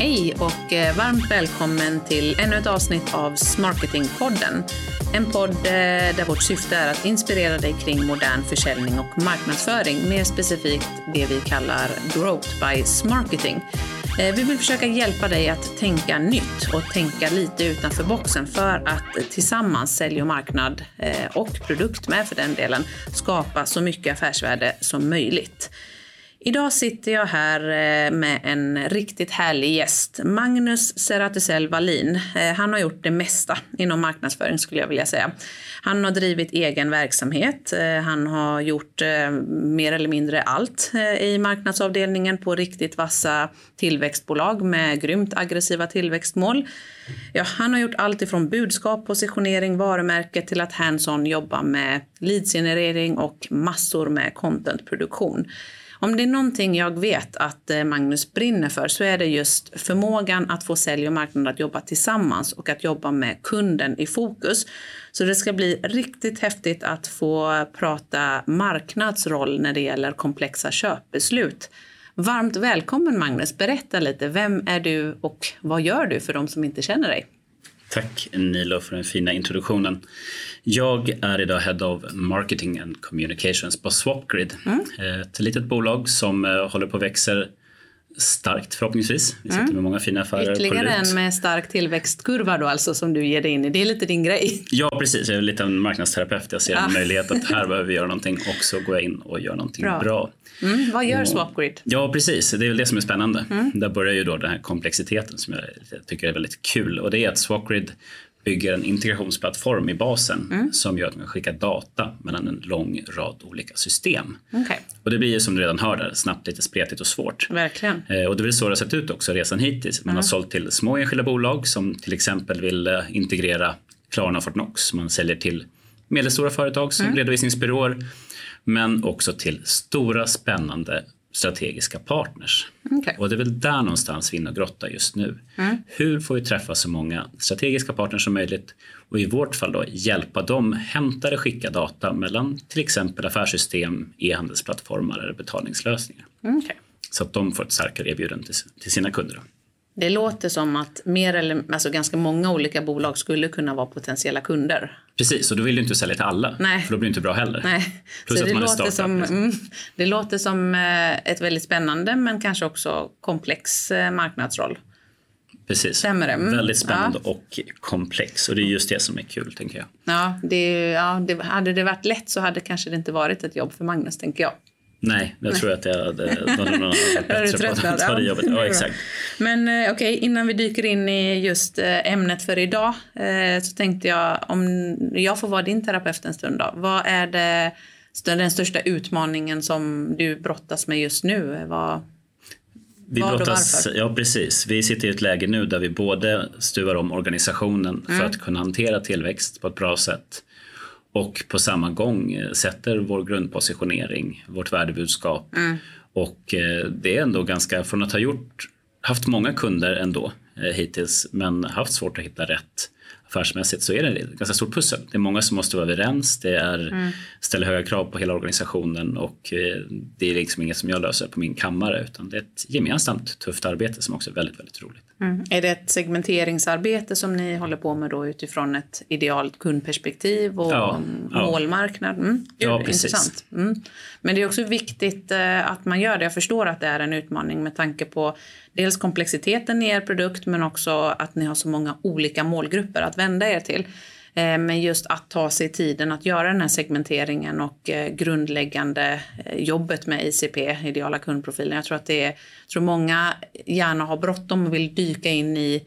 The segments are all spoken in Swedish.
Hej och eh, varmt välkommen till ännu ett avsnitt av Smarketingpodden. En podd eh, där vårt syfte är att inspirera dig kring modern försäljning och marknadsföring, mer specifikt det vi kallar Growth by Smarketing. Eh, vi vill försöka hjälpa dig att tänka nytt och tänka lite utanför boxen för att tillsammans, sälj och marknad och produkt med för den delen, skapa så mycket affärsvärde som möjligt. Idag sitter jag här eh, med en riktigt härlig gäst, Magnus Seratusell Wallin. Eh, han har gjort det mesta inom marknadsföring skulle jag vilja säga. Han har drivit egen verksamhet. Eh, han har gjort mer eller mindre allt i marknadsavdelningen på riktigt vassa tillväxtbolag med grymt aggressiva tillväxtmål. Ja, han har gjort allt ifrån budskap, positionering, varumärke till att hands-on jobba med leadsgenerering och massor med contentproduktion. Om det är någonting jag vet att eh, Magnus brinner för så är det just förmågan att få sälj och marknad att jobba tillsammans och att jobba med kunden i fokus. Så det ska bli riktigt häftigt att få prata marknadsroll när det gäller komplexa köpbeslut. Varmt välkommen Magnus, berätta lite. Vem är du och vad gör du för de som inte känner dig? Tack Nilo för den fina introduktionen. Jag är idag Head of Marketing and Communications på Swapgrid. Mm. Ett litet bolag som eh, håller på att växa starkt förhoppningsvis. Vi sitter mm. med många fina affärer Ytterligare en med stark tillväxtkurva då alltså som du ger dig in i. Det är lite din grej. Ja precis, jag är lite en marknadsterapeut. Jag ser ja. en möjlighet att här behöver vi göra någonting och så går jag in och gör någonting bra. bra. Mm. Vad gör Swapgrid? Ja precis, det är väl det som är spännande. Mm. Där börjar ju då den här komplexiteten som jag tycker är väldigt kul och det är att Swapgrid bygger en integrationsplattform i basen mm. som gör att man skickar data mellan en lång rad olika system. Okay. Och det blir ju som du redan hör där, snabbt lite spretigt och svårt. Verkligen. Eh, och det är väl så det har sett ut också resan hittills. Man mm. har sålt till små enskilda bolag som till exempel vill eh, integrera Klarna och Fortnox. Man säljer till medelstora företag som mm. redovisningsbyråer men också till stora spännande strategiska partners. Okay. Och det är väl där någonstans vi är inne och grottar just nu. Mm. Hur får vi träffa så många strategiska partners som möjligt och i vårt fall då hjälpa dem hämta eller skicka data mellan till exempel affärssystem, e-handelsplattformar eller betalningslösningar. Okay. Så att de får ett starkare erbjudande till, till sina kunder. Det låter som att mer eller, alltså ganska många olika bolag skulle kunna vara potentiella kunder. Precis, och då vill du inte sälja till alla. Nej. För då blir det inte bra heller. Nej. Plus Så att det, man låter som, liksom. mm, det låter som eh, ett väldigt spännande men kanske också komplex eh, marknadsroll. Precis. Stämmer det? Mm. Väldigt spännande ja. och komplex och det är just det som är kul tänker jag. Ja, det, ja det, hade det varit lätt så hade kanske det inte varit ett jobb för Magnus tänker jag. Nej, jag tror att jag hade någon, någon bättre på att ta det jobbet. Ja, exakt. Men eh, okej, okay, innan vi dyker in i just eh, ämnet för idag eh, så tänkte jag om jag får vara din terapeut en stund då. Vad är det, den största utmaningen som du brottas med just nu? Vad, vi brottas, ja precis. Vi sitter i ett läge nu där vi både stuvar om organisationen mm. för att kunna hantera tillväxt på ett bra sätt och på samma gång eh, sätter vår grundpositionering, vårt värdebudskap. Mm. Och eh, det är ändå ganska, från att ha gjort, haft många kunder ändå eh, hittills men haft svårt att hitta rätt affärsmässigt så är det ett ganska stort pussel. Det är många som måste vara överens, det är, mm. ställer höga krav på hela organisationen och det är liksom inget som jag löser på min kammare utan det är ett gemensamt tufft arbete som också är väldigt, väldigt roligt. Mm. Är det ett segmenteringsarbete som ni håller på med då utifrån ett idealt kundperspektiv och ja, målmarknad? Mm. Ja, precis. Intressant. Mm. Men det är också viktigt eh, att man gör det. Jag förstår att det är en utmaning med tanke på dels komplexiteten i er produkt men också att ni har så många olika målgrupper att vända er till. Eh, men just att ta sig tiden att göra den här segmenteringen och eh, grundläggande eh, jobbet med ICP, ideala kundprofilen. Jag tror att det är, jag tror många gärna har bråttom och vill dyka in i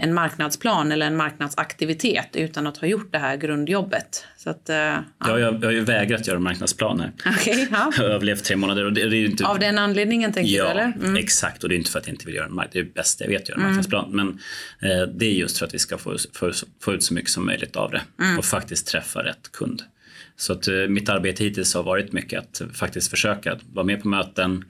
en marknadsplan eller en marknadsaktivitet utan att ha gjort det här grundjobbet. Så att, uh, ja. jag, jag har ju vägrat göra marknadsplaner. Okay, ja. Jag har överlevt tre månader. Och det, det är inte... Av den anledningen tänker ja, du? Eller? Mm. exakt. Och det är inte för att jag inte vill göra en marknad. Det är det bästa jag vet, att göra en mm. marknadsplan. Men eh, det är just för att vi ska få, få, få ut så mycket som möjligt av det mm. och faktiskt träffa rätt kund. Så att eh, mitt arbete hittills har varit mycket att faktiskt försöka vara med på möten,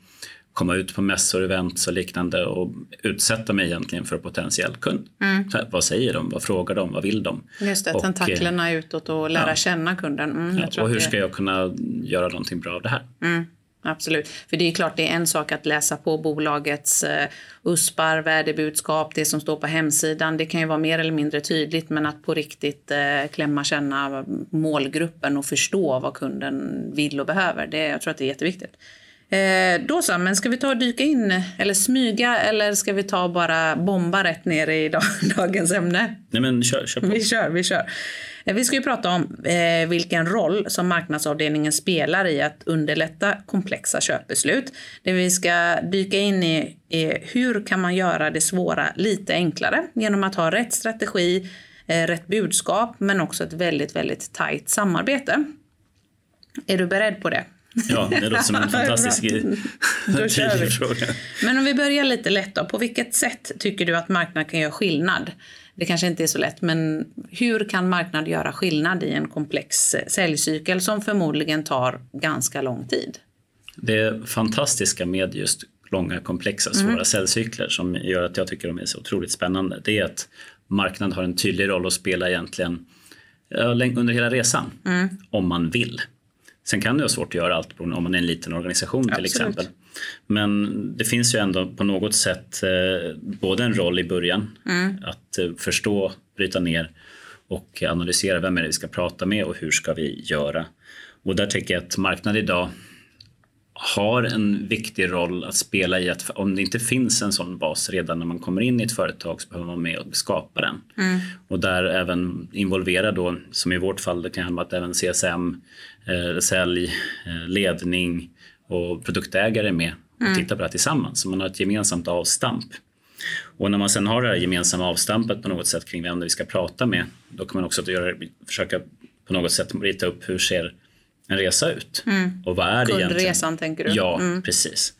komma ut på mässor, events och liknande och utsätta mig egentligen för potentiell kund. Mm. Här, vad säger de? Vad frågar de? Vad vill de? Just det, och, tentaklerna utåt och lära ja. känna kunden. Mm, ja, och hur ska jag kunna göra någonting bra av det här? Mm. Absolut. För det är klart, det är en sak att läsa på bolagets uh, USPar, värdebudskap, det som står på hemsidan. Det kan ju vara mer eller mindre tydligt, men att på riktigt uh, klämma, känna målgruppen och förstå vad kunden vill och behöver. Det, jag tror att det är jätteviktigt. Eh, då så, men ska vi ta och dyka in eller smyga eller ska vi ta bara bomba rätt ner i dag, dagens ämne? Nej men kör, kör på. Vi kör, vi kör. Eh, vi ska ju prata om eh, vilken roll som marknadsavdelningen spelar i att underlätta komplexa köpbeslut. Det vi ska dyka in i är hur kan man göra det svåra lite enklare genom att ha rätt strategi, eh, rätt budskap men också ett väldigt, väldigt tajt samarbete. Är du beredd på det? Ja, det låter som en fantastisk tydlig fråga. Men om vi börjar lite lätt då. På vilket sätt tycker du att marknad kan göra skillnad? Det kanske inte är så lätt, men hur kan marknad göra skillnad i en komplex säljcykel som förmodligen tar ganska lång tid? Det fantastiska med just långa, komplexa, svåra mm. säljcykler som gör att jag tycker de är så otroligt spännande, det är att marknad har en tydlig roll att spela egentligen under hela resan, mm. om man vill. Sen kan det vara svårt att göra allt om man är en liten organisation till Absolut. exempel. Men det finns ju ändå på något sätt eh, både en roll i början mm. att eh, förstå, bryta ner och analysera vem är det vi ska prata med och hur ska vi göra. Och där tycker jag att marknaden idag har en viktig roll att spela i att om det inte finns en sån bas redan när man kommer in i ett företag så behöver man vara med och skapa den. Mm. Och där även involvera då, som i vårt fall, det kan handla om att även CSM, eh, sälj, eh, ledning och produktägare med och mm. tittar på det här tillsammans. Så man har ett gemensamt avstamp. Och när man sen har det här gemensamma avstampet på något sätt kring vem vi ska prata med, då kan man också göra, försöka på något sätt rita upp hur ser en resa ut. Mm. Och vad är det Kundresan egentligen? tänker du? Ja, mm. precis.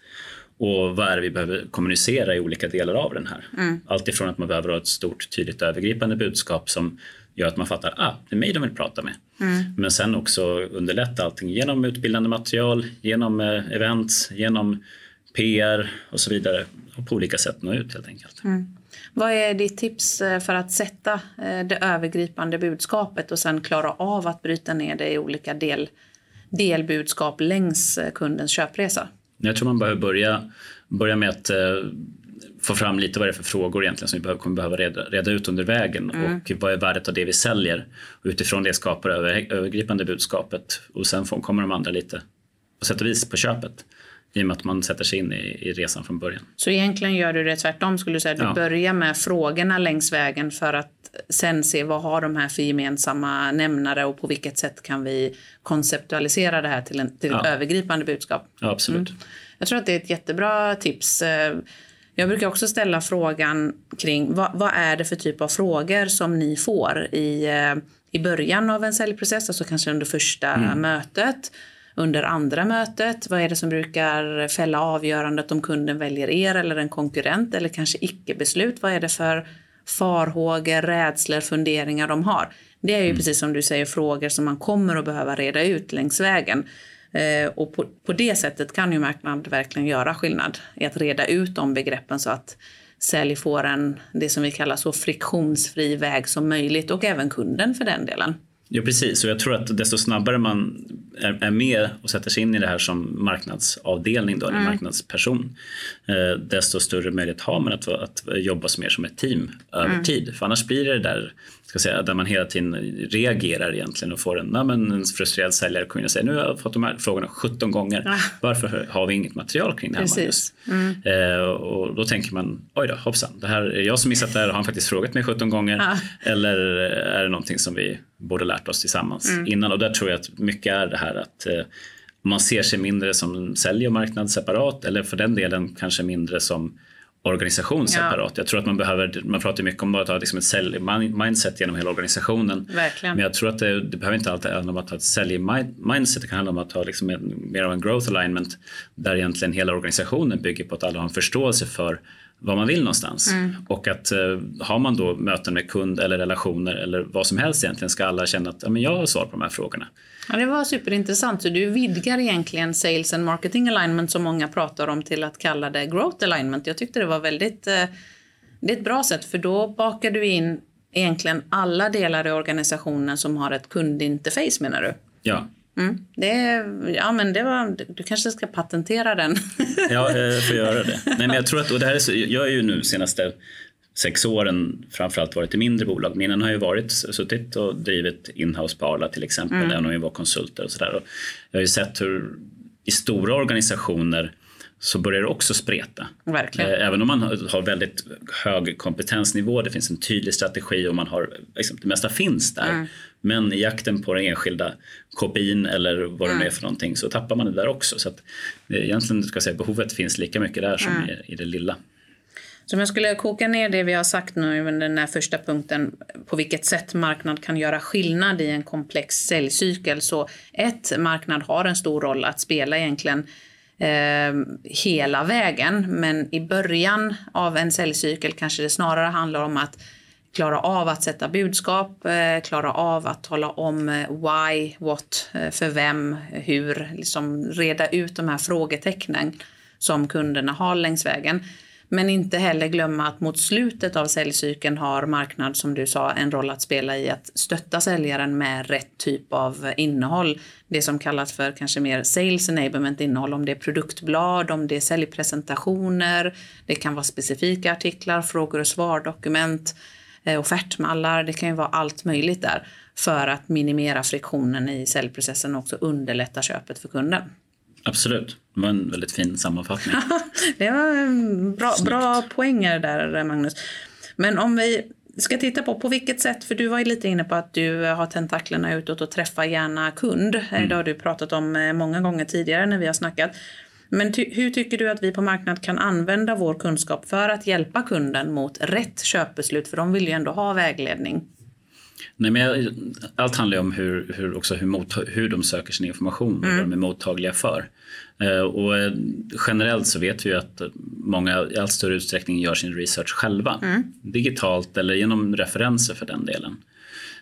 Och vad är det vi behöver kommunicera i olika delar av den här? Mm. Allt ifrån att man behöver ha ett stort tydligt övergripande budskap som gör att man fattar ah, det är mig de vill prata med. Mm. Men sen också underlätta allting genom utbildande material, genom eh, events, genom PR och så vidare. Och på olika sätt nå ut helt enkelt. Mm. Vad är ditt tips eh, för att sätta eh, det övergripande budskapet och sen klara av att bryta ner det i olika del, delbudskap längs kundens köpresa? Jag tror man behöver börja, börja med att få fram lite vad det är för frågor egentligen som vi kommer behöva reda, reda ut under vägen mm. och vad är värdet av det vi säljer. Och utifrån det skapar över, övergripande budskapet och sen får, kommer de andra lite på sätt och vis på köpet i och med att man sätter sig in i, i resan från början. Så egentligen gör du det tvärtom skulle du säga? Du ja. börjar med frågorna längs vägen för att sen se vad har de här för gemensamma nämnare och på vilket sätt kan vi konceptualisera det här till, en, till ett övergripande budskap? Ja, absolut. Mm. Jag tror att det är ett jättebra tips. Jag brukar också ställa frågan kring vad, vad är det för typ av frågor som ni får i, eh, i början av en säljprocess, alltså kanske under första mm. mötet under andra mötet? Vad är det som brukar fälla avgörandet om kunden väljer er eller en konkurrent eller kanske icke-beslut? Vad är det för farhågor, rädslor, funderingar de har? Det är ju mm. precis som du säger frågor som man kommer att behöva reda ut längs vägen. Eh, och på, på det sättet kan ju marknad verkligen göra skillnad i att reda ut de begreppen så att sälj får en, det som vi kallar så friktionsfri väg som möjligt och även kunden för den delen. Ja precis, och jag tror att desto snabbare man är, är med och sätter sig in i det här som marknadsavdelning, då, mm. eller marknadsperson, eh, desto större möjlighet har man att, att jobba mer som ett team över mm. tid. För annars blir det där ska säga, där man hela tiden reagerar egentligen och får en, na, men en frustrerad säljare kommer in och säger nu har jag fått de här frågorna 17 gånger. Ah. Varför har vi inget material kring det här Precis. Mm. Eh, och då tänker man oj då hoppsan, det här är jag som missat det här och han faktiskt frågat mig 17 gånger. Ah. Eller är det någonting som vi borde lärt oss tillsammans mm. innan? Och där tror jag att mycket är det här att eh, man ser sig mindre som sälj och marknad separat eller för den delen kanske mindre som organisation separat. Ja. Jag tror att man behöver, man pratar mycket om att ha liksom ett sälj mindset genom hela organisationen. Verkligen. Men jag tror att det, det behöver inte alltid handla om att ha ett sälj mindset. Det kan handla om att ha liksom en, mer av en growth alignment där egentligen hela organisationen bygger på att alla har en förståelse för vad man vill någonstans. Mm. Och att eh, har man då möten med kund eller relationer eller vad som helst egentligen ska alla känna att ja, men jag har svar på de här frågorna. Ja, det var superintressant. Så du vidgar egentligen sales and marketing alignment som många pratar om till att kalla det growth alignment. Jag tyckte det var väldigt... Eh, det är ett bra sätt för då bakar du in egentligen alla delar i organisationen som har ett kundinterface menar du? Ja, Mm. Det, ja, men det var, du kanske ska patentera den. ja, jag får göra det. Nej, men jag, tror att, och det här är så, jag är ju nu senaste sex åren framförallt varit i mindre bolag. Men innan har jag varit, suttit och drivit inhouse på Arla till exempel, mm. om jag var konsulter och sådär. Jag har ju sett hur i stora organisationer så börjar det också spreta. Verkligen. Eh, även om man har väldigt hög kompetensnivå, det finns en tydlig strategi och man har, liksom, det mesta finns där. Mm. Men i jakten på den enskilda KPIn eller vad det mm. är för någonting så tappar man det där också. Så att, eh, egentligen ska jag säga, behovet finns lika mycket där som mm. i, i det lilla. Så om jag skulle koka ner det vi har sagt nu i den här första punkten, på vilket sätt marknad kan göra skillnad i en komplex säljcykel. Så ett, marknad har en stor roll att spela egentligen Ehm, hela vägen. Men i början av en säljcykel kanske det snarare handlar om att klara av att sätta budskap, eh, klara av att tala om eh, why, what, eh, för vem, hur, liksom reda ut de här frågetecknen som kunderna har längs vägen. Men inte heller glömma att mot slutet av säljcykeln har marknad, som du sa, en roll att spela i att stötta säljaren med rätt typ av innehåll. Det som kallas för kanske mer sales enablement innehåll, om det är produktblad, om det är säljpresentationer, det kan vara specifika artiklar, frågor och svardokument, eh, offertmallar, det kan ju vara allt möjligt där för att minimera friktionen i säljprocessen och också underlätta köpet för kunden. Absolut. Det var en väldigt fin sammanfattning. det var bra, bra poänger där, Magnus. Men om vi ska titta på på vilket sätt, för du var ju lite inne på att du har tentaklerna utåt och träffar gärna kund. Mm. Det har du pratat om eh, många gånger tidigare när vi har snackat. Men ty hur tycker du att vi på marknad kan använda vår kunskap för att hjälpa kunden mot rätt köpbeslut? För de vill ju ändå ha vägledning. Nej, men allt handlar ju om hur, hur, också hur, mot, hur de söker sin information och mm. vad de är mottagliga för. Eh, och eh, generellt så vet vi ju att många i allt större utsträckning gör sin research själva. Mm. Digitalt eller genom referenser för den delen.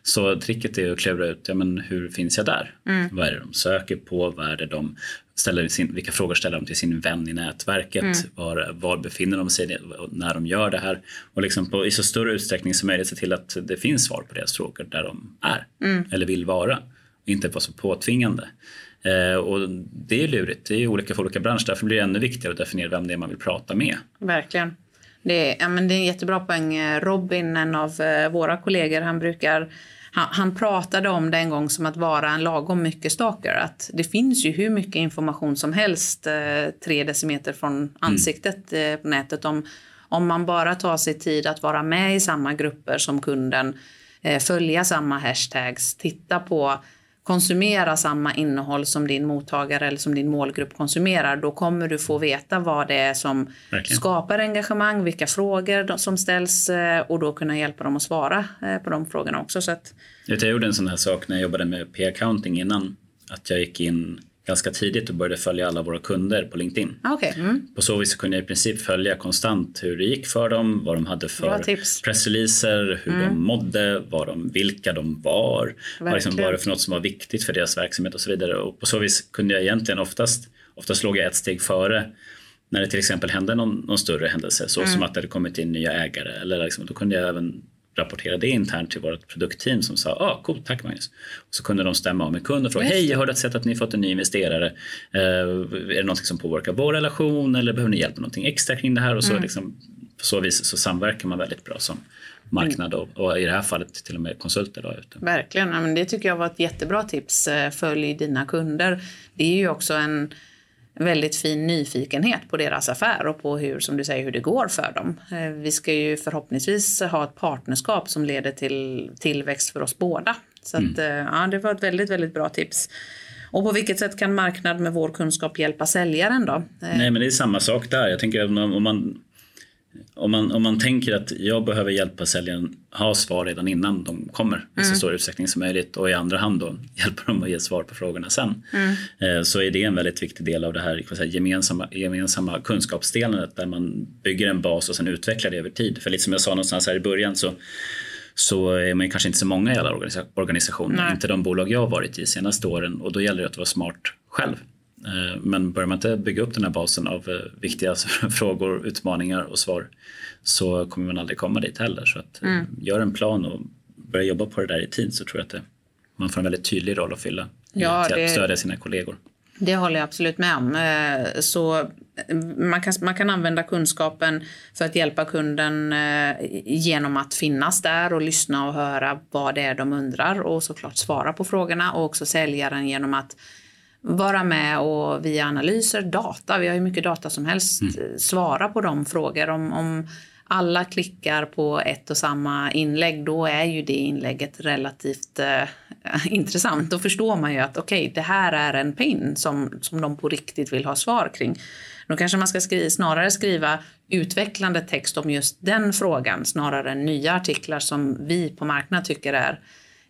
Så tricket är att klura ut, ja, men hur finns jag där? Mm. Vad är det de söker på? Vad är det de ställer sin, vilka frågor ställer de till sin vän i nätverket? Mm. Var, var befinner de sig när de gör det här? Och liksom på, i så större utsträckning som möjligt se till att det finns svar på deras frågor där de är mm. eller vill vara. Inte vara så påtvingande. Eh, och det är lurigt, det är olika för olika branscher. Därför blir det ännu viktigare att definiera vem det är man vill prata med. Verkligen. Det är, ja, men det är en jättebra poäng. Robin, en av eh, våra kollegor, han brukar han, han, pratade om det en gång som att vara en lagom mycket stalker. Att det finns ju hur mycket information som helst eh, tre decimeter från mm. ansiktet mm. eh, på nätet. Om, om man bara tar sig tid att vara med i samma grupper som kunden, eh, följa samma hashtags, titta på konsumera samma innehåll som din mottagare eller som din målgrupp konsumerar, då kommer du få veta vad det är som Verkligen. skapar engagemang, vilka frågor som ställs eh, och då kunna hjälpa dem att svara eh, på de frågorna också. Så att... Jag gjorde en sån här sak när jag jobbade med P-accounting innan, att jag gick in ganska tidigt och började följa alla våra kunder på LinkedIn. Ah, okay. Mm. På så vis kunde jag i princip följa konstant hur det gick för dem, vad de hade för pressreleaser, hur mm. de mådde, vad de, vilka de var, vad liksom var det för något som var viktigt för deras verksamhet och så vidare. Och på så vis kunde jag egentligen oftast, oftast låg jag ett steg före när det till exempel hände någon, någon större händelse, så mm. som att det hade kommit in nya ägare. Eller liksom, då kunde jag även rapportera det internt till vårt produktteam som sa ah, coolt, tack Magnus. Och så kunde de stämma av med kund och fråga hej, jag hörde att, att ni fått en ny investerare. Eh, är det något som påverkar vår relation eller behöver ni hjälp med någonting extra kring det här? Och så, mm. liksom, på så vis så samverkar man väldigt bra som marknad och, och, i det här fallet till och med konsulter. Då, ute. Verkligen, ja, men det tycker jag var ett jättebra tips. Eh, följ dina kunder. Det är ju också en väldigt fin nyfikenhet på deras affär och på hur, som du säger, hur det går för dem. Eh, vi ska ju förhoppningsvis ha ett partnerskap som leder till tillväxt för oss båda. Så mm. att, eh, ja, det var ett väldigt, väldigt bra tips. Och på vilket sätt kan marknad med vår kunskap hjälpa säljaren då? Nej, men det är samma sak där. Jag tänker om man om man, om man tänker att jag behöver hjälpa säljaren ha svar redan innan de kommer mm. i så mm. stor utsträckning som möjligt och i andra hand då hjälpa dem att ge svar på frågorna sen. Mm. Eh, så är det en väldigt viktig del av det här säga, gemensamma, gemensamma kunskapsdelandet där man bygger en bas och sen utvecklar det över tid. För lite som jag sa någonstans här i början så så är man kanske inte så många i alla organisationer, Nej. inte de bolag jag har varit i de senaste åren och då gäller det att vara smart själv. Eh, men börjar man inte bygga upp den här basen av eh, viktiga frågor, utmaningar och svar så kommer man aldrig komma dit heller. Så att eh, mm. gör en plan och börja jobba på det där i tid så tror jag att det, man får en väldigt tydlig roll att fylla ja, till att stödja sina kollegor. Det håller jag absolut med om. Så man kan, man kan använda kunskapen för att hjälpa kunden genom att finnas där och lyssna och höra vad det är de undrar och såklart svara på frågorna och också säljaren genom att vara med och via analyser, data, vi har ju mycket data som helst, mm. svara på de frågor. Om, om alla klickar på ett och samma inlägg, då är ju det inlägget relativt eh, intressant. Då förstår man ju att okej, okay, det här är en pain som, som de på riktigt vill ha svar kring. Då kanske man ska skriva, snarare skriva utvecklande text om just den frågan snarare än nya artiklar som vi på marknaden tycker är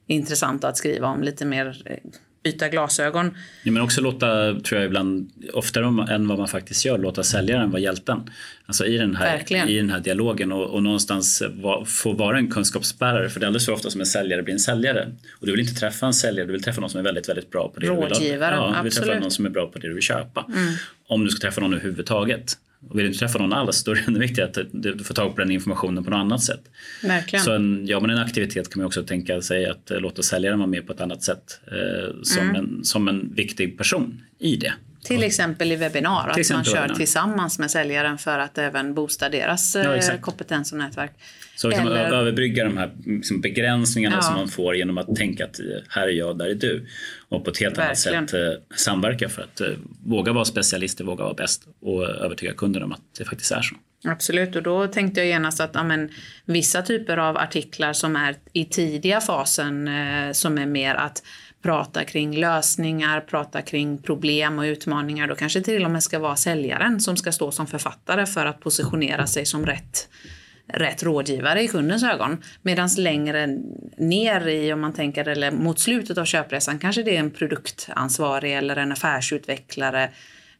intressanta att skriva om lite mer eh, byta glasögon. Ja, men också låta, tror jag ibland, oftare än vad man faktiskt gör, låta säljaren vara hjälten. Alltså i den här, i den här dialogen och, och någonstans va, få vara en kunskapsbärare. För det är alldeles för ofta som en säljare blir en säljare. Och du vill inte träffa en säljare, du vill träffa någon som är väldigt, väldigt bra på det Rådgivare, du vill ha. Ja, du vill träffa någon som är bra på det du vill köpa. Mm. Om du ska träffa någon överhuvudtaget. Och vill du inte träffa någon alls då är det ännu viktigare att du får tag på den informationen på något annat sätt. Verkligen. Så en, ja, men en aktivitet kan man också tänka sig att eh, låta säljaren vara med på ett annat sätt eh, som, mm. en, som en viktig person i det. Till exempel i webbinar, att man kör webbinar. tillsammans med säljaren för att även boosta deras ja, eh, kompetens och nätverk. Så kan Eller... man överbrygga de här liksom, begränsningarna ja. som man får genom att tänka att här är jag, där är du. Och på ett helt Verkligen. annat sätt eh, samverka för att eh, våga vara specialister, våga vara bäst och övertyga kunden om att det faktiskt är så. Absolut, och då tänkte jag genast att amen, vissa typer av artiklar som är i tidiga fasen eh, som är mer att prata kring lösningar, prata kring problem och utmaningar. Då kanske till och med ska vara säljaren som ska stå som författare för att positionera sig som rätt rätt rådgivare i kundens ögon. Medan längre ner i, om man tänker, eller mot slutet av köpresan kanske det är en produktansvarig eller en affärsutvecklare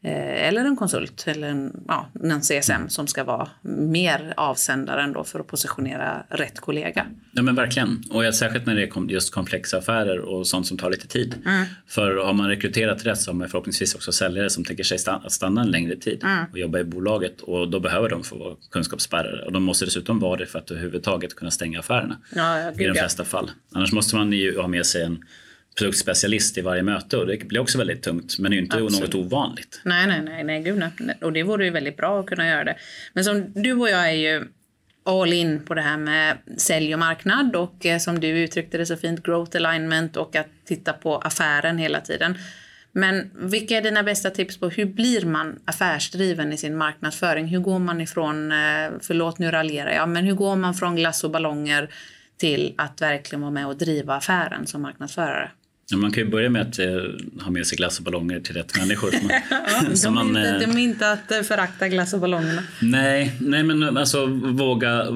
eller en konsult eller en, ja, en CSM som ska vara mer avsändaren då för att positionera rätt kollega. Ja men verkligen och särskilt när det är just komplexa affärer och sånt som tar lite tid. Mm. För har man rekryterat rätt så har man förhoppningsvis också säljare som tänker sig stanna, stanna en längre tid mm. och jobba i bolaget och då behöver de få vara kunskapsbärare och de måste dessutom vara det för att överhuvudtaget kunna stänga affärerna ja, i de flesta fall. Annars måste man ju ha med sig en produktspecialist i varje möte och det blir också väldigt tungt men det är ju inte Absolut. något ovanligt. Nej, nej, nej, nej, gud nej. Och det vore ju väldigt bra att kunna göra det. Men som du och jag är ju all in på det här med sälj och marknad och eh, som du uttryckte det så fint, growth alignment och att titta på affären hela tiden. Men vilka är dina bästa tips på hur blir man affärsdriven i sin marknadsföring? Hur går man ifrån, eh, förlåt nu raljerar jag, men hur går man från glass och ballonger till att verkligen vara med och driva affären som marknadsförare? Ja, man kan ju börja med att eh, ha med sig glass och ballonger till rätt människor. ja, de, man, är inte, eh, de är inte att eh, förakta glass och ballongerna. Nej, nej men alltså våga.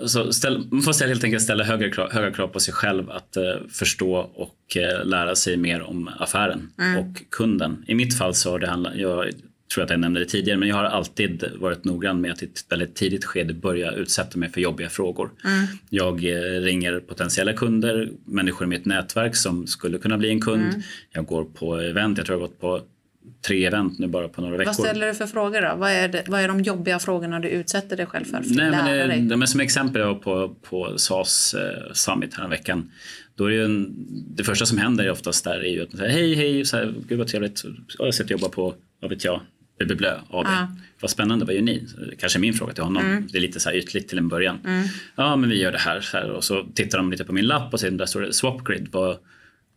Alltså, ställ, man får helt enkelt ställa högre krav, höga krav på sig själv att eh, förstå och eh, lära sig mer om affären mm. och kunden. I mitt fall så har det handlat, jag tror att jag nämnde det tidigare, men jag har alltid varit noggrann med att i ett väldigt tidigt skede börja utsätta mig för jobbiga frågor. Mm. Jag eh, ringer potentiella kunder, människor i mitt nätverk som skulle kunna bli en kund. Mm. Jag går på event, jag tror jag har gått på tre event nu bara på några veckor. Vad ställer du för frågor då? Vad är, det, vad är de jobbiga frågorna du utsätter dig själv för? för Nej, men, det, dig? Men som exempel, jag var på, på SAS eh, Summit här veckan. Då är det, en, det första som händer oftast där är ju att man säger hej, hej, så här, gud vad trevligt, jag sitter och jobbar på, vad vet jag, Blö AB. Ah. Vad spännande, vad gör ni? Kanske min fråga till honom. Mm. Det är lite så här ytligt till en början. Mm. Ja, men vi gör det här, så här. Och så tittar de lite på min lapp och ser där står det Swapgrid. Vad,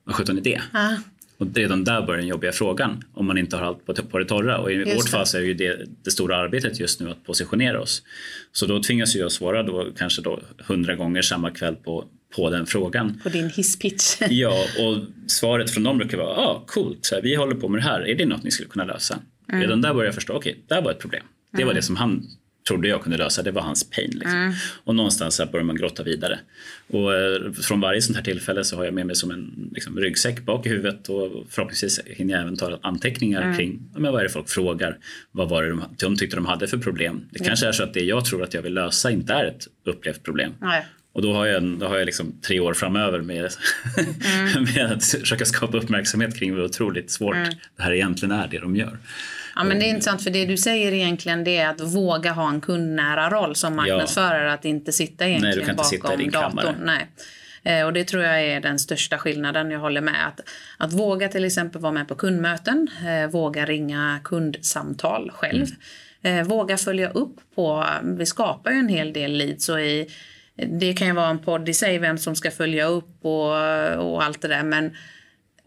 vad sjutton är det? Ah. Och redan där börjar den jobbiga frågan om man inte har allt på, på det torra. Och i just vårt fall så är ju det, det stora arbetet just nu att positionera oss. Så då tvingas jag svara då kanske då hundra gånger samma kväll på, på den frågan. På din hisspitch. ja, och svaret från dem brukar vara ah, coolt, så här, vi håller på med det här, är det något ni skulle kunna lösa? Mm. Redan där började jag förstå, okej, okay, det här var ett problem. Det var det som han trodde jag kunde lösa, det var hans pain. Liksom. Mm. Och någonstans så börjar man grotta vidare. Och eh, från varje sånt här tillfälle så har jag med mig som en liksom, ryggsäck bak i huvudet och förhoppningsvis hinner jag även ta anteckningar mm. kring men vad är det folk frågar, vad var det de, de tyckte de hade för problem. Det kanske är så att det jag tror att jag vill lösa inte är ett upplevt problem. Nej. Och då har jag, då har jag liksom tre år framöver med, mm. med att försöka skapa uppmärksamhet kring hur otroligt svårt mm. det här egentligen är, det de gör. Ja, men det är intressant för det du säger egentligen det är att våga ha en kundnära roll som marknadsförare. Ja. Att inte sitta egentligen Nej, bakom sitta datorn. Nej. Eh, och det tror jag är den största skillnaden. Jag håller med. Att, att våga till exempel vara med på kundmöten, eh, våga ringa kundsamtal själv. Mm. Eh, våga följa upp på, vi skapar ju en hel del leads och i, det kan ju vara en podd i sig vem som ska följa upp och, och allt det där men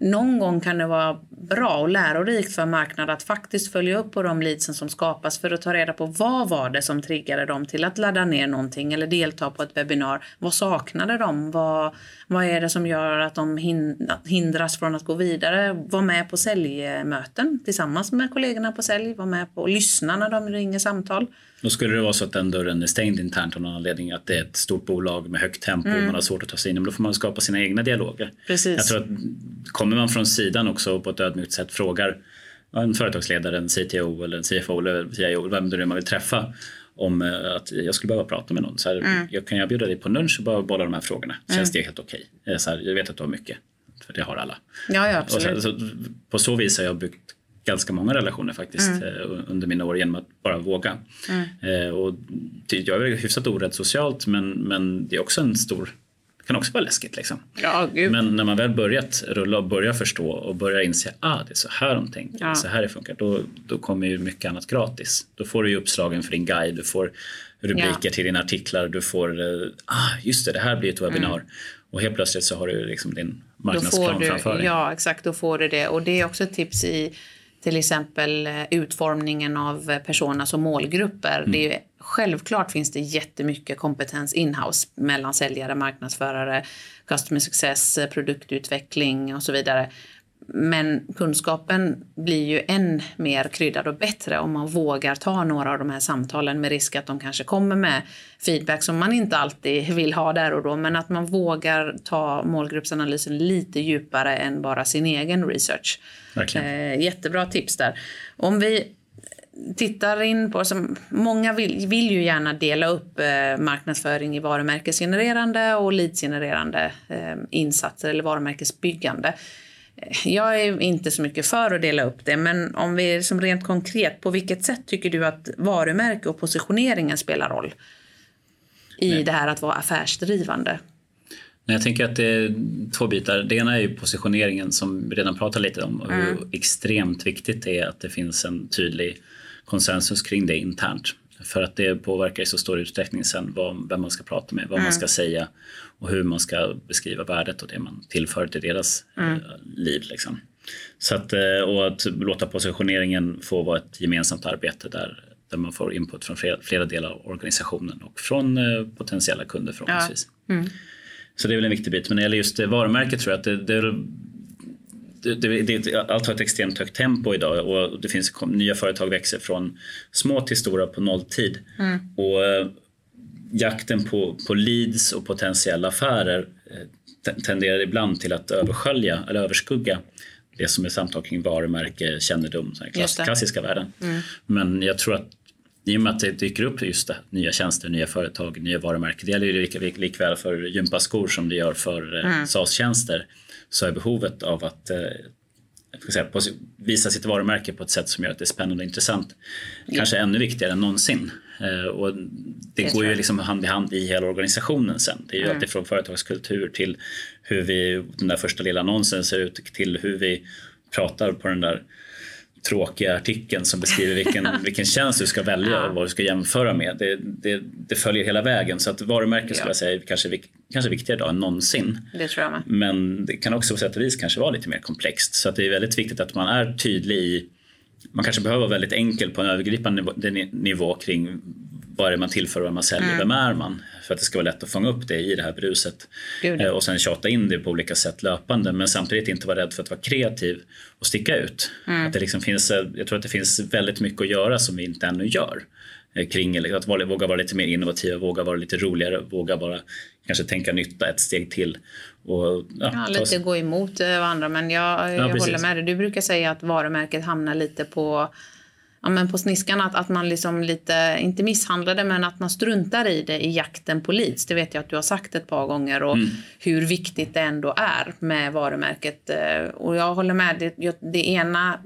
någon gång kan det vara bra och lärorikt för marknaden att faktiskt följa upp på de leadsen som skapas för att ta reda på vad var det som triggade dem till att ladda ner någonting eller delta på ett webbinar. Vad saknade de? Vad, vad är det som gör att de hindras från att gå vidare? Var med på säljmöten tillsammans med kollegorna på sälj. Var med på och lyssna när de ringer samtal. Då skulle det vara så att den dörren är stängd internt av någon anledning, att det är ett stort bolag med högt tempo mm. och man har svårt att ta sig in, men då får man skapa sina egna dialoger. Precis. Jag tror att kommer man från sidan också på ett ödmjukt sätt frågar en företagsledare, en CTO eller en CFO eller CIO, vem det är man vill träffa om eh, att jag skulle behöva prata med någon. Så här, mm. jag kan jag bjuda dig på lunch och bara bolla de här frågorna? Mm. Känns det helt okej? Okay? Jag vet att du har mycket, för det har alla. Ja, ja, absolut. Så, så, på så vis har jag byggt ganska många relationer faktiskt mm. Eh, under mina år genom att bara våga. Mm. Eh, och jag är hyfsat orädd socialt men, men det är också en stor det kan också vara läskigt. Liksom. Ja, men när man väl börjat rulla och börjar förstå och börjar inse att ah, det är så här de tänker, ja. så här det funkar, då, då kommer ju mycket annat gratis. Då får du ju uppslagen för din guide, du får rubriker ja. till dina artiklar, du får, eh, ah, just det, det här blir ett webbinar. Mm. Och helt plötsligt så har du liksom din marknadsplan du, framför dig. Ja, exakt, då får du det. Och det är också ett tips i till exempel eh, utformningen av personas och målgrupper. Mm. Det är, självklart finns det jättemycket kompetens inhouse mellan säljare, marknadsförare, customer success, eh, produktutveckling och så vidare. Men kunskapen blir ju än mer kryddad och bättre om man vågar ta några av de här samtalen med risk att de kanske kommer med feedback som man inte alltid vill ha där och då. Men att man vågar ta målgruppsanalysen lite djupare än bara sin egen research. Eh, jättebra tips där. Om vi tittar in på, som många vill, vill ju gärna dela upp eh, marknadsföring i varumärkesgenererande och leadsgenererande eh, insatser eller varumärkesbyggande. Jag är inte så mycket för att dela upp det, men om vi som rent konkret, på vilket sätt tycker du att varumärke och positioneringen spelar roll i Nej. det här att vara affärsdrivande? Jag tänker att det är två bitar. Det ena är ju positioneringen som vi redan pratat lite om och hur mm. extremt viktigt det är att det finns en tydlig konsensus kring det internt. För att det påverkar i så stor utsträckning sen vad, vem man ska prata med, vad mm. man ska säga och hur man ska beskriva värdet och det man tillför till deras mm. Eh, liv. Liksom. Så att, eh, och att låta positioneringen få vara ett gemensamt arbete där, där man får input från flera, flera delar av organisationen och från eh, potentiella kunder förhoppningsvis. Ja. Mm. Så det är väl en viktig bit. Men när det gäller just varumärket tror jag att det, det det, det, det, allt har ett extremt högt tempo idag och det finns nya företag växer från små till stora på nolltid. Mm. Och jakten på, på leads och potentiella affärer eh, tenderar ibland till att överskölja eller överskugga det som är samtal kring varumärke, kännedom, klass, klassiska värden. Mm. Men jag tror att i och med att det dyker upp just det, nya tjänster, nya företag, nya varumärken. Det gäller ju lika, likväl för gympaskor som det gör för eh, mm. SaaS-tjänster så är behovet av att eh, säga, visa sitt varumärke på ett sätt som gör att det är spännande och intressant ja. kanske ännu viktigare än någonsin. Eh, och det, det går ju liksom hand i hand i hela organisationen sen. Det är ju mm. alltifrån företagskultur till hur vi, den där första lilla annonsen ser ut till hur vi pratar på den där tråkiga artikeln som beskriver vilken, vilken tjänst du ska välja ja. och vad du ska jämföra med. Det, det, det följer hela vägen så att varumärke ja. skulle jag säga kanske, kanske viktigare idag än någonsin. Det tror jag med. Men det kan också på sätt och vis kanske vara lite mer komplext så att det är väldigt viktigt att man är tydlig i man kanske behöver vara väldigt enkel på en övergripande nivå kring vad är det man tillför vad man säljer, mm. vem är man? För att det ska vara lätt att fånga upp det i det här bruset. Gud. Eh, och sen tjata in det på olika sätt löpande men samtidigt inte vara rädd för att vara kreativ och sticka ut. Mm. Att det liksom finns, eh, jag tror att det finns väldigt mycket att göra som vi inte ännu gör eh, kring att våga vara lite mer innovativa, våga vara lite roligare, våga bara kanske tänka nytta ett steg till. Och, ja, ja, lite gå emot varandra men jag, jag ja, håller med dig. Du brukar säga att varumärket hamnar lite på ja, men på sniskan att, att man liksom lite, inte misshandlar det, men att man struntar i det i jakten på leads. Det vet jag att du har sagt ett par gånger och mm. hur viktigt det ändå är med varumärket. Eh, och jag håller med, det, det ena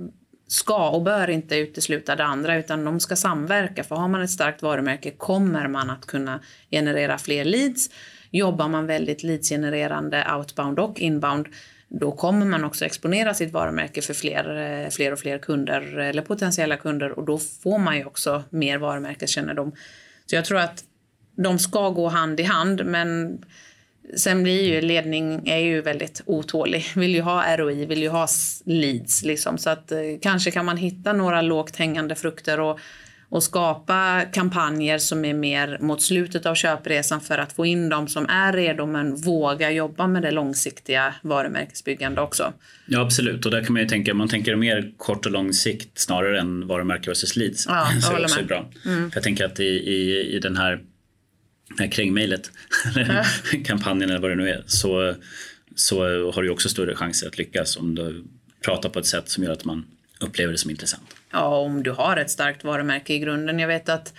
ska och bör inte utesluta det andra utan de ska samverka. För har man ett starkt varumärke kommer man att kunna generera fler leads jobbar man väldigt leadsgenererande outbound och inbound då kommer man också exponera sitt varumärke för fler, eh, fler och fler kunder eller potentiella kunder och då får man ju också mer varumärkeskännedom. Så jag tror att de ska gå hand i hand men sen blir ju ledning är ju väldigt otålig. Vill ju ha ROI, vill ju ha leads liksom. Så att eh, kanske kan man hitta några lågt hängande frukter och och skapa kampanjer som är mer mot slutet av köpresan för att få in de som är redo men våga jobba med det långsiktiga varumärkesbyggande också. Ja absolut och där kan man ju tänka, man tänker mer kort och lång sikt snarare än varumärke versus leads. Ja, så det också med. bra. Mm. För jag tänker att i, i, i den här, här kringmejlet, kampanjen eller vad det nu är, så, så har du också större chanser att lyckas om du pratar på ett sätt som gör att man upplever det som intressant. Ja, om du har ett starkt varumärke i grunden. Jag vet att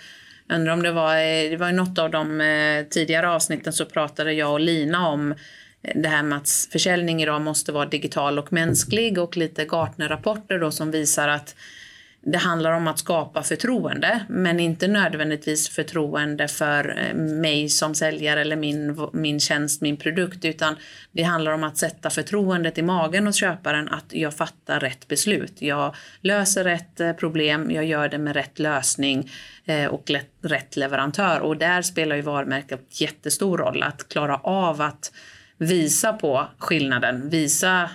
undrar om det var, det var något av de eh, tidigare avsnitten så pratade jag och Lina om det här med att försäljning idag måste vara digital och mänsklig och lite Gartner-rapporter då som visar att det handlar om att skapa förtroende, men inte nödvändigtvis förtroende för eh, mig som säljare eller min, min tjänst, min produkt, utan det handlar om att sätta förtroendet i magen hos köparen att jag fattar rätt beslut. Jag löser rätt eh, problem, jag gör det med rätt lösning eh, och rätt leverantör. Och där spelar ju varumärket jättestor roll, att klara av att visa på skillnaden, visa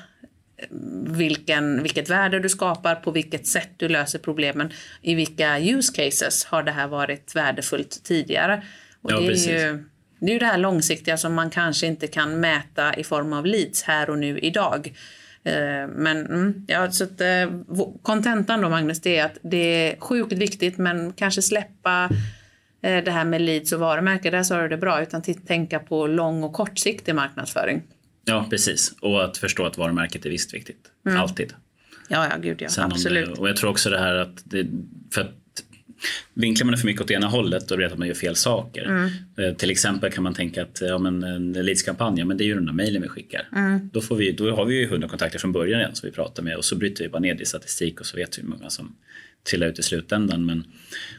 vilken, vilket värde du skapar, på vilket sätt du löser problemen, i vilka use cases har det här varit värdefullt tidigare. Och ja, det, är precis. ju, det är ju det här långsiktiga som man kanske inte kan mäta i form av leads här och nu idag. Eh, men mm, ja, så att eh, kontentan då Magnus, det är att det är sjukt viktigt men kanske släppa eh, det här med leads och varumärke, där sa du det bra, utan tänka på lång och kortsiktig marknadsföring. Ja, precis. Och att förstå att varumärket är visst viktigt. Mm. Alltid. Ja, ja, gud ja. Sen Absolut. Det, och jag tror också det här att, det, för att vinklar man det för mycket åt ena hållet då vet att man gör fel saker. Mm. Eh, till exempel kan man tänka att ja, men en leadskampanj, ja, men det är ju den där mejlen vi skickar. Mm. Då, får vi, då har vi ju 100 kontakter från början redan som vi pratar med och så bryter vi bara ner det i statistik och så vet vi hur många som trillar ut i slutändan. Men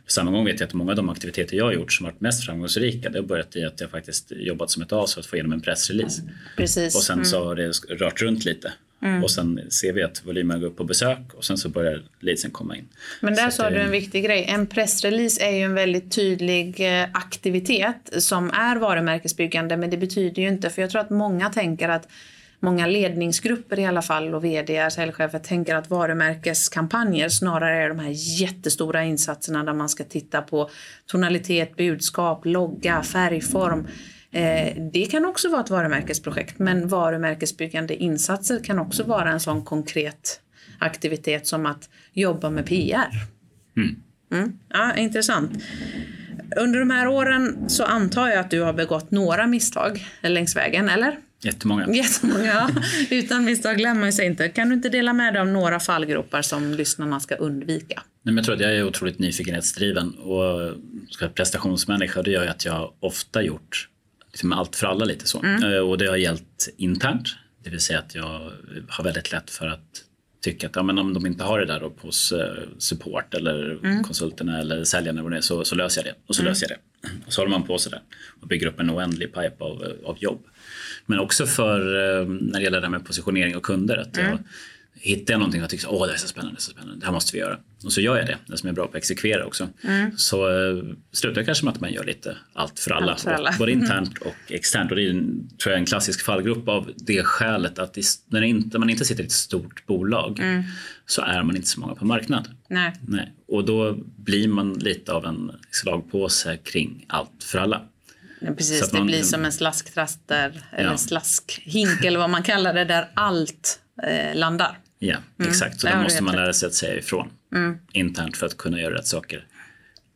på samma gång vet jag att många av de aktiviteter jag har gjort som varit mest framgångsrika det har börjat i att jag faktiskt jobbat som ett as för att få igenom en pressrelease. Precis. Och sen mm. så har det rört runt lite. Mm. Och sen ser vi att volymen går upp på besök och sen så börjar leadsen komma in. Men där sa du en viktig grej. En pressrelease är ju en väldigt tydlig eh, aktivitet som är varumärkesbyggande men det betyder ju inte, för jag tror att många tänker att många ledningsgrupper i alla fall och vd, säljchefer tänker att varumärkeskampanjer snarare är de här jättestora insatserna där man ska titta på tonalitet, budskap, logga, färgform. Eh, det kan också vara ett varumärkesprojekt men varumärkesbyggande insatser kan också vara en sån konkret aktivitet som att jobba med PR. Mm. Mm. Ja, intressant. Under de här åren så antar jag att du har begått några misstag längs vägen, eller? Jättemånga. Jättemånga. Utan misstag lär man sig inte. Kan du inte dela med dig av några fallgropar som lyssnarna ska undvika? Nej, men jag tror att jag är otroligt nyfikenhetsdriven och prestationsmänniska. Det gör att jag ofta gjort liksom allt för alla lite så. Mm. Och det har gällt internt. Det vill säga att jag har väldigt lätt för att tycka att ja, men om de inte har det där hos support eller mm. konsulterna eller säljarna eller så, så löser jag det. Och så mm. löser jag det. Och så håller man på sådär och bygger upp en oändlig pipe av, av jobb. Men också för när det gäller det här med positionering och kunder. Att jag, hittar jag någonting och tycker att det är så spännande, så spännande, det här måste vi göra. Och så gör jag det, det som är bra på att exekvera också. Mm. Så uh, slutar jag kanske med att man gör lite allt för alla, allt för alla. både internt och externt. Och det är tror jag, en klassisk fallgrupp av det skälet att när inte, man inte sitter i ett stort bolag mm. så är man inte så många på marknad. Nej. Nej. Och då blir man lite av en slagpåse kring allt för alla. Ja, precis, man, det blir som en slasktraster eller ja. slaskhink eller vad man kallar det där allt eh, landar. Ja, mm. exakt. Så då måste man lära sig att säga ifrån mm. internt för att kunna göra rätt saker.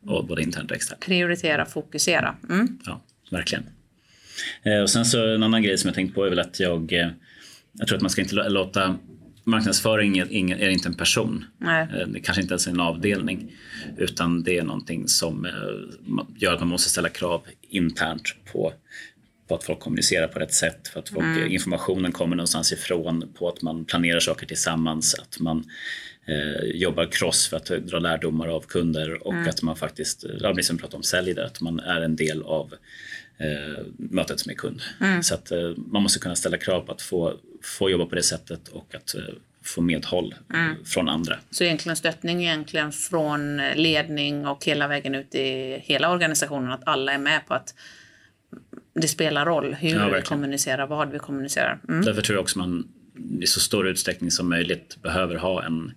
Och både internt och externt. Prioritera, fokusera. Mm. Ja, verkligen. Eh, och sen så en annan grej som jag tänkt på är väl att jag, eh, jag tror att man ska inte låta marknadsföring är, är inte en person. Nej. Eh, det kanske inte ens är en avdelning. Utan det är någonting som gör att man måste ställa krav internt på på att folk kommunicerar på rätt sätt, för att folk, mm. informationen kommer någonstans ifrån, på att man planerar saker tillsammans, att man eh, jobbar cross för att dra lärdomar av kunder och mm. att man faktiskt, ja, som pratar om sälj där, att man är en del av eh, mötet med kund. Mm. Så att eh, man måste kunna ställa krav på att få, få jobba på det sättet och att eh, få medhåll mm. från andra. Så egentligen stöttning egentligen från ledning och hela vägen ut i hela organisationen, att alla är med på att det spelar roll hur ja, vi kommunicerar, vad vi kommunicerar. Mm. Därför tror jag också man i så stor utsträckning som möjligt behöver ha en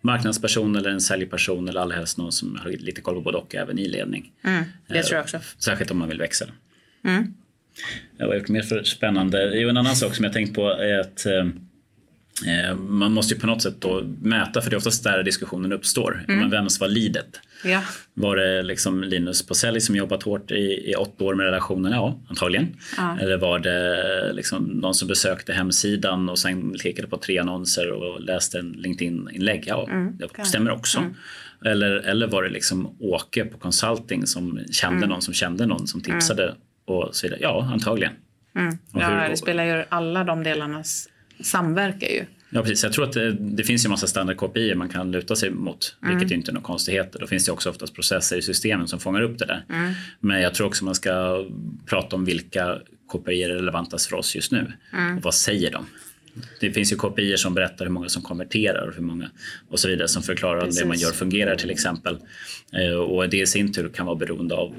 marknadsperson eller en säljperson eller allra helst någon som har lite koll på både och även i ledning. Mm, det tror jag också. Särskilt om man vill växa. Mm. Vad har gjort mer för spännande? Jo, en annan sak som jag tänkt på är att eh, Eh, man måste ju på något sätt då mäta, för det är oftast där diskussionen uppstår. Mm. Men vems var lidet? Ja. Var det liksom Linus sälj som jobbat hårt i, i åtta år med relationen? Ja, antagligen. Ja. Eller var det liksom någon som besökte hemsidan och sen klickade på tre annonser och läste en LinkedIn-inlägg? Ja, mm. det stämmer också. Mm. Eller, eller var det liksom Åke på consulting som kände mm. någon som kände någon som tipsade mm. och så vidare? Ja, antagligen. Mm. Ja, hur, det spelar ju alla de delarna samverkar ju. Ja, precis. Jag tror att det, det finns ju en massa standard KPI man kan luta sig mot, mm. vilket inte är några konstigheter. Då finns det också oftast processer i systemen som fångar upp det där. Mm. Men jag tror också man ska prata om vilka KPI är relevantast för oss just nu. Mm. Och vad säger de? Det finns ju KPI som berättar hur många som konverterar och hur många och så vidare som förklarar om det man gör fungerar till exempel. Eh, och det i sin tur kan vara beroende av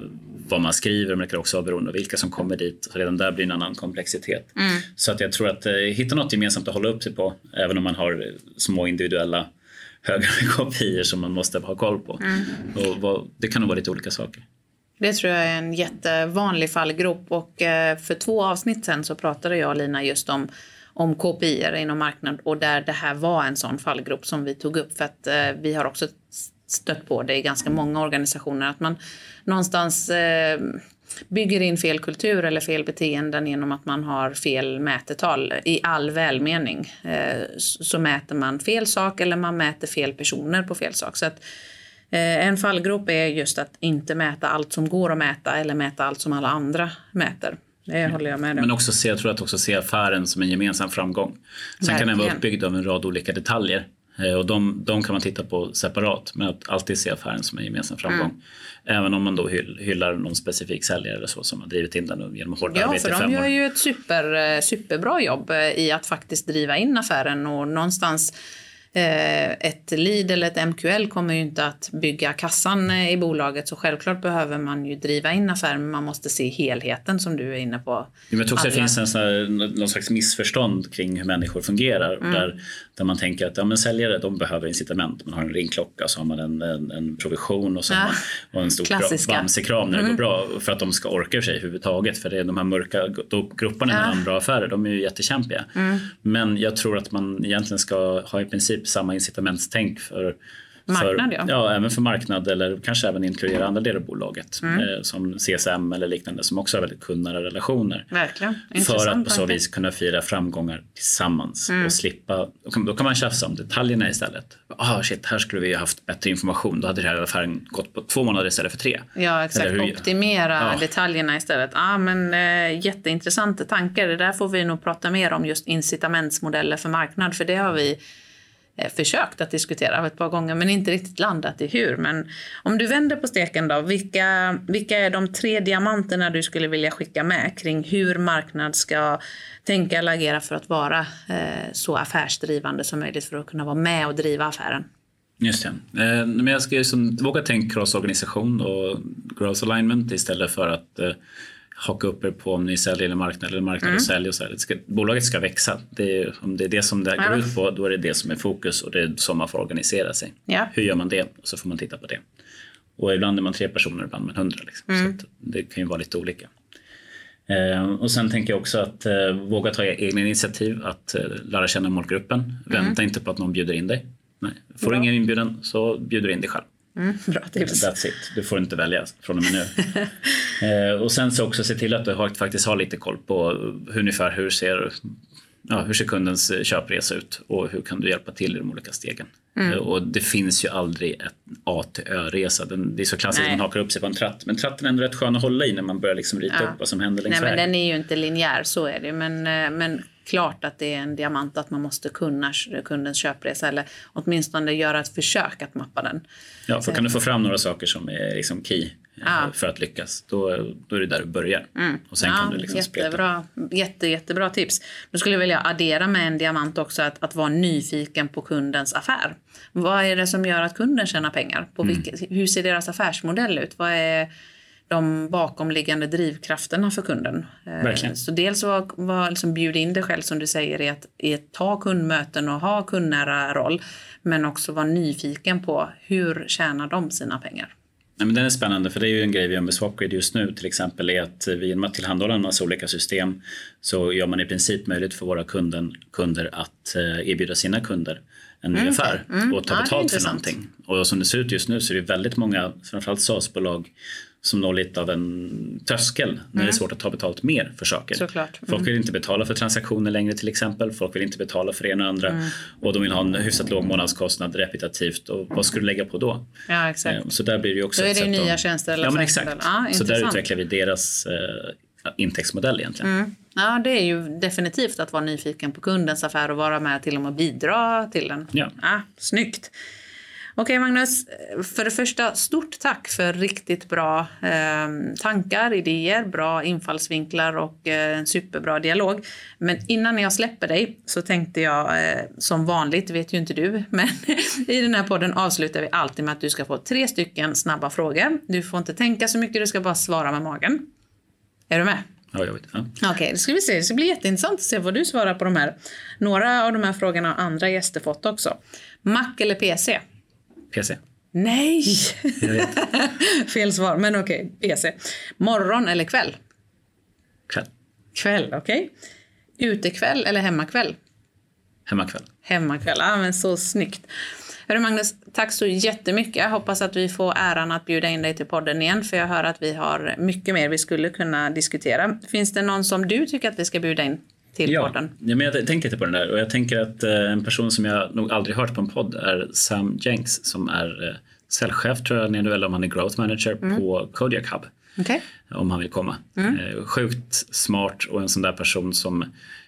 vad man skriver men det kan också vara beroende av vilka som kommer dit. Så redan där blir en annan komplexitet. Mm. Så att jag tror att eh, hitta något gemensamt att hålla upp sig på även om man har små individuella högre kopior som man måste ha koll på. Mm. Och vad, det kan nog vara lite olika saker. Det tror jag är en jättevanlig fallgrop och eh, för två avsnitt sen så pratade jag och Lina just om om KPI inom marknad och där det här var en sån fallgrop som vi tog upp för att eh, vi har också stött på det i ganska många organisationer att man någonstans eh, bygger in fel kultur eller fel beteenden genom att man har fel mätetal. I all välmening eh, så mäter man fel sak eller man mäter fel personer på fel sak. Så att, eh, en fallgrop är just att inte mäta allt som går att mäta eller mäta allt som alla andra mäter. Det håller jag med om. Men också se, jag tror att också se affären som en gemensam framgång. Sen Verkligen. kan den vara uppbyggd av en rad olika detaljer. Eh, och de, de kan man titta på separat, men att alltid se affären som en gemensam framgång. Mm. Även om man då hyllar någon specifik säljare eller så som har drivit in den genom hårt ja, arbete i fem år. Ja, för de gör ju ett super, eh, superbra jobb eh, i att faktiskt driva in affären och någonstans ett lead eller ett MQL kommer ju inte att bygga kassan eh, i bolaget så självklart behöver man ju driva in affären men man måste se helheten som du är inne på. Jag tror också det finns en sån här, någon slags missförstånd kring hur människor fungerar mm. där, där man tänker att ja, men säljare de behöver incitament. Man har en ringklocka så har man en, en, en provision och, så ja. man, och en stor bamsekram när det mm. går bra för att de ska orka sig överhuvudtaget för det är de här mörka grupperna ja. mellan bra affärer de är ju jättekämpiga. Mm. Men jag tror att man egentligen ska ha i princip princip samma incitamentstänk för Marknad för, ja. ja. även för marknad eller kanske även inkludera andra delar av bolaget mm. eh, som CSM eller liknande som också har väldigt kundnära relationer. Verkligen. För att på så vis kunna fira framgångar tillsammans mm. och slippa, kan, då kan man tjafsa om detaljerna istället. Ah shit, här skulle vi haft bättre information. Då hade det här affären gått på två månader istället för tre. Ja exakt, optimera ja. detaljerna istället. ah, men eh, jätteintressanta tankar. Det där får vi nog prata mer om just incitamentsmodeller för marknad för det har vi Eh, försökt att diskutera ett par gånger men inte riktigt landat i hur. Men om du vänder på steken då, vilka, vilka är de tre diamanterna du skulle vilja skicka med kring hur marknad ska tänka eller agera för att vara eh, så affärsdrivande som möjligt för att kunna vara med och driva affären? Just det. Eh, men jag ska liksom våga tänka cross-organisation och growth alignment istället för att eh, haka upp er på om ni säljer eller marknad eller marknad mm. och säljer. Och så ska, bolaget ska växa. Det är, om det är det som det ja. går ut på, då är det det som är fokus och det är så man får organisera sig. Ja. Hur gör man det? Och så får man titta på det. Och ibland är man tre personer, ibland med hundra. Liksom. Mm. Så det kan ju vara lite olika. Eh, och sen tänker jag också att eh, våga ta egna initiativ, att eh, lära känna målgruppen. Mm. Vänta inte på att någon bjuder in dig. Nej. Får du ingen inbjudan så bjuder du in dig själv. Mm, bra tips. That's it. Du får inte välja från och med nu. eh, och sen så också se till att du faktiskt har lite koll på ungefär hur ser, ja, hur ser kundens köpresa ut och hur kan du hjälpa till i de olika stegen. Mm. Och det finns ju aldrig ett A till Ö-resa. Det är så klassiskt att man hakar upp sig på en tratt. Men tratten är ändå rätt skön att hålla i när man börjar liksom rita ja. upp vad som händer längs Nej, vägen. Men den är ju inte linjär, så är det. Men, eh, men klart att det är en diamant att man måste kunna kundens köpresa eller åtminstone göra ett försök att mappa den. Ja, för kan du få fram några saker som är liksom key eh, ja. för att lyckas, då, då är det där du börjar. Mm. Och sen ja, kan du liksom jättebra, jätte, jättebra tips. Nu skulle jag vilja addera med en diamant också, att, att vara nyfiken på kundens affär. Vad är det som gör att kunden tjänar pengar? På mm. vilket, hur ser deras affärsmodell ut? Vad är de bakomliggande drivkrafterna för kunden. Eh, Verkligen. Så dels var, var liksom bjuda in dig själv som du säger i att, i att ta kundmöten och ha kundnära roll. Men också vara nyfiken på hur tjänar de sina pengar. Ja, men den är spännande för det är ju en grej vi gör med Swapgrid just nu till exempel är att vi genom att tillhandahålla en massa olika system så gör man i princip möjligt för våra kunden, kunder att eh, erbjuda sina kunder en ny mm. affär mm. och ta betalt ja, för någonting. Och som det ser ut just nu så är det väldigt många, framförallt SaaS-bolag som når lite av en tröskel när mm. det är mm. svårt att ta betalt mer för saker. Såklart. Mm. Folk vill inte betala för transaktioner längre till exempel. Folk vill inte betala för det ena och andra mm. och de vill ha en hyfsat låg månadskostnad repetitivt och vad ska du lägga på då? Ja exakt. Eh, så där blir det också då är det nya att, tjänster eller Ja men exakt. Ah, så där utvecklar vi deras eh, intäktsmodell egentligen. Mm. Ja, det är ju definitivt att vara nyfiken på kundens affär och vara med till och med bidra till den. Ja. Ah, snyggt! Okej Magnus, för det första stort tack för riktigt bra eh, tankar, idéer, bra infallsvinklar och eh, en superbra dialog. Men innan jag släpper dig så tänkte jag eh, som vanligt, vet ju inte du, men i den här podden avslutar vi alltid med att du ska få tre stycken snabba frågor. Du får inte tänka så mycket, du ska bara svara med magen. Är du med? Ja, jag vet. Ja. Okej, okay, då ska vi se. Det ska bli jätteintressant att se vad du svarar på de här. Några av de här frågorna har andra gäster fått också. Mac eller PC? PC. Nej! Fel svar, men okej. Okay. PC. Morgon eller kväll? Kväll. Kväll, okej. Okay. Utekväll eller hemmakväll? Hemmakväll. Hemmakväll, ja men så snyggt. Hörru Magnus, tack så jättemycket. Jag hoppas att vi får äran att bjuda in dig till podden igen, för jag hör att vi har mycket mer vi skulle kunna diskutera. Finns det någon som du tycker att vi ska bjuda in? Till ja, podden? Ja, men jag tänkte lite på den där och jag tänker att eh, en person som jag nog aldrig hört på en podd är Sam Jenks som är eh, säljchef tror jag, eller om han är growth manager mm. på Kodiak Hub. Okay. Om han vill komma. Mm. Eh, sjukt smart och en sån där person som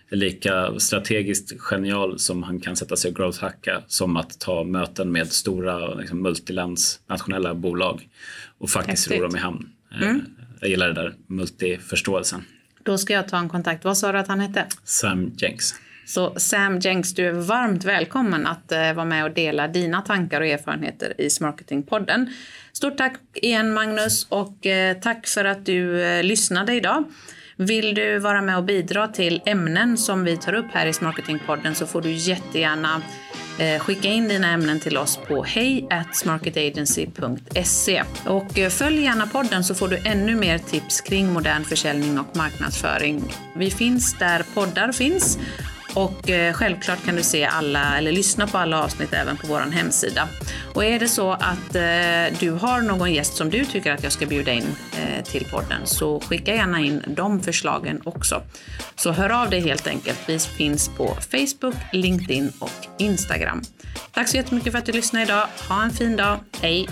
är lika strategiskt genial som han kan sätta sig och growth hacka som att ta möten med stora liksom, multilandsnationella bolag och faktiskt ro dem i hamn. Eh, mm. Jag gillar det där multiförståelsen. Då ska jag ta en kontakt. Vad sa du att han hette? Sam Jenks. Så Sam Jenks, du är varmt välkommen att uh, vara med och dela dina tankar och erfarenheter i Smarketingpodden. Stort tack igen Magnus och uh, tack för att du uh, lyssnade idag. Vill du vara med och bidra till ämnen som vi tar upp här i Smarketingpodden så får du jättegärna Eh, Eh, skicka in dina ämnen till oss på hejsmarketagency.se. Och eh, följ gärna podden så får du ännu mer tips kring modern försäljning och marknadsföring. Vi finns där poddar finns och eh, självklart kan du se alla eller lyssna på alla avsnitt även på vår hemsida. Och är det så att eh, du har någon gäst som du tycker att jag ska bjuda in eh, till podden så skicka gärna in de förslagen också. Så hör av dig helt enkelt. Vi finns på Facebook, LinkedIn och Instagram. Tack så jättemycket för att du lyssnade idag. Ha en fin dag. Hej!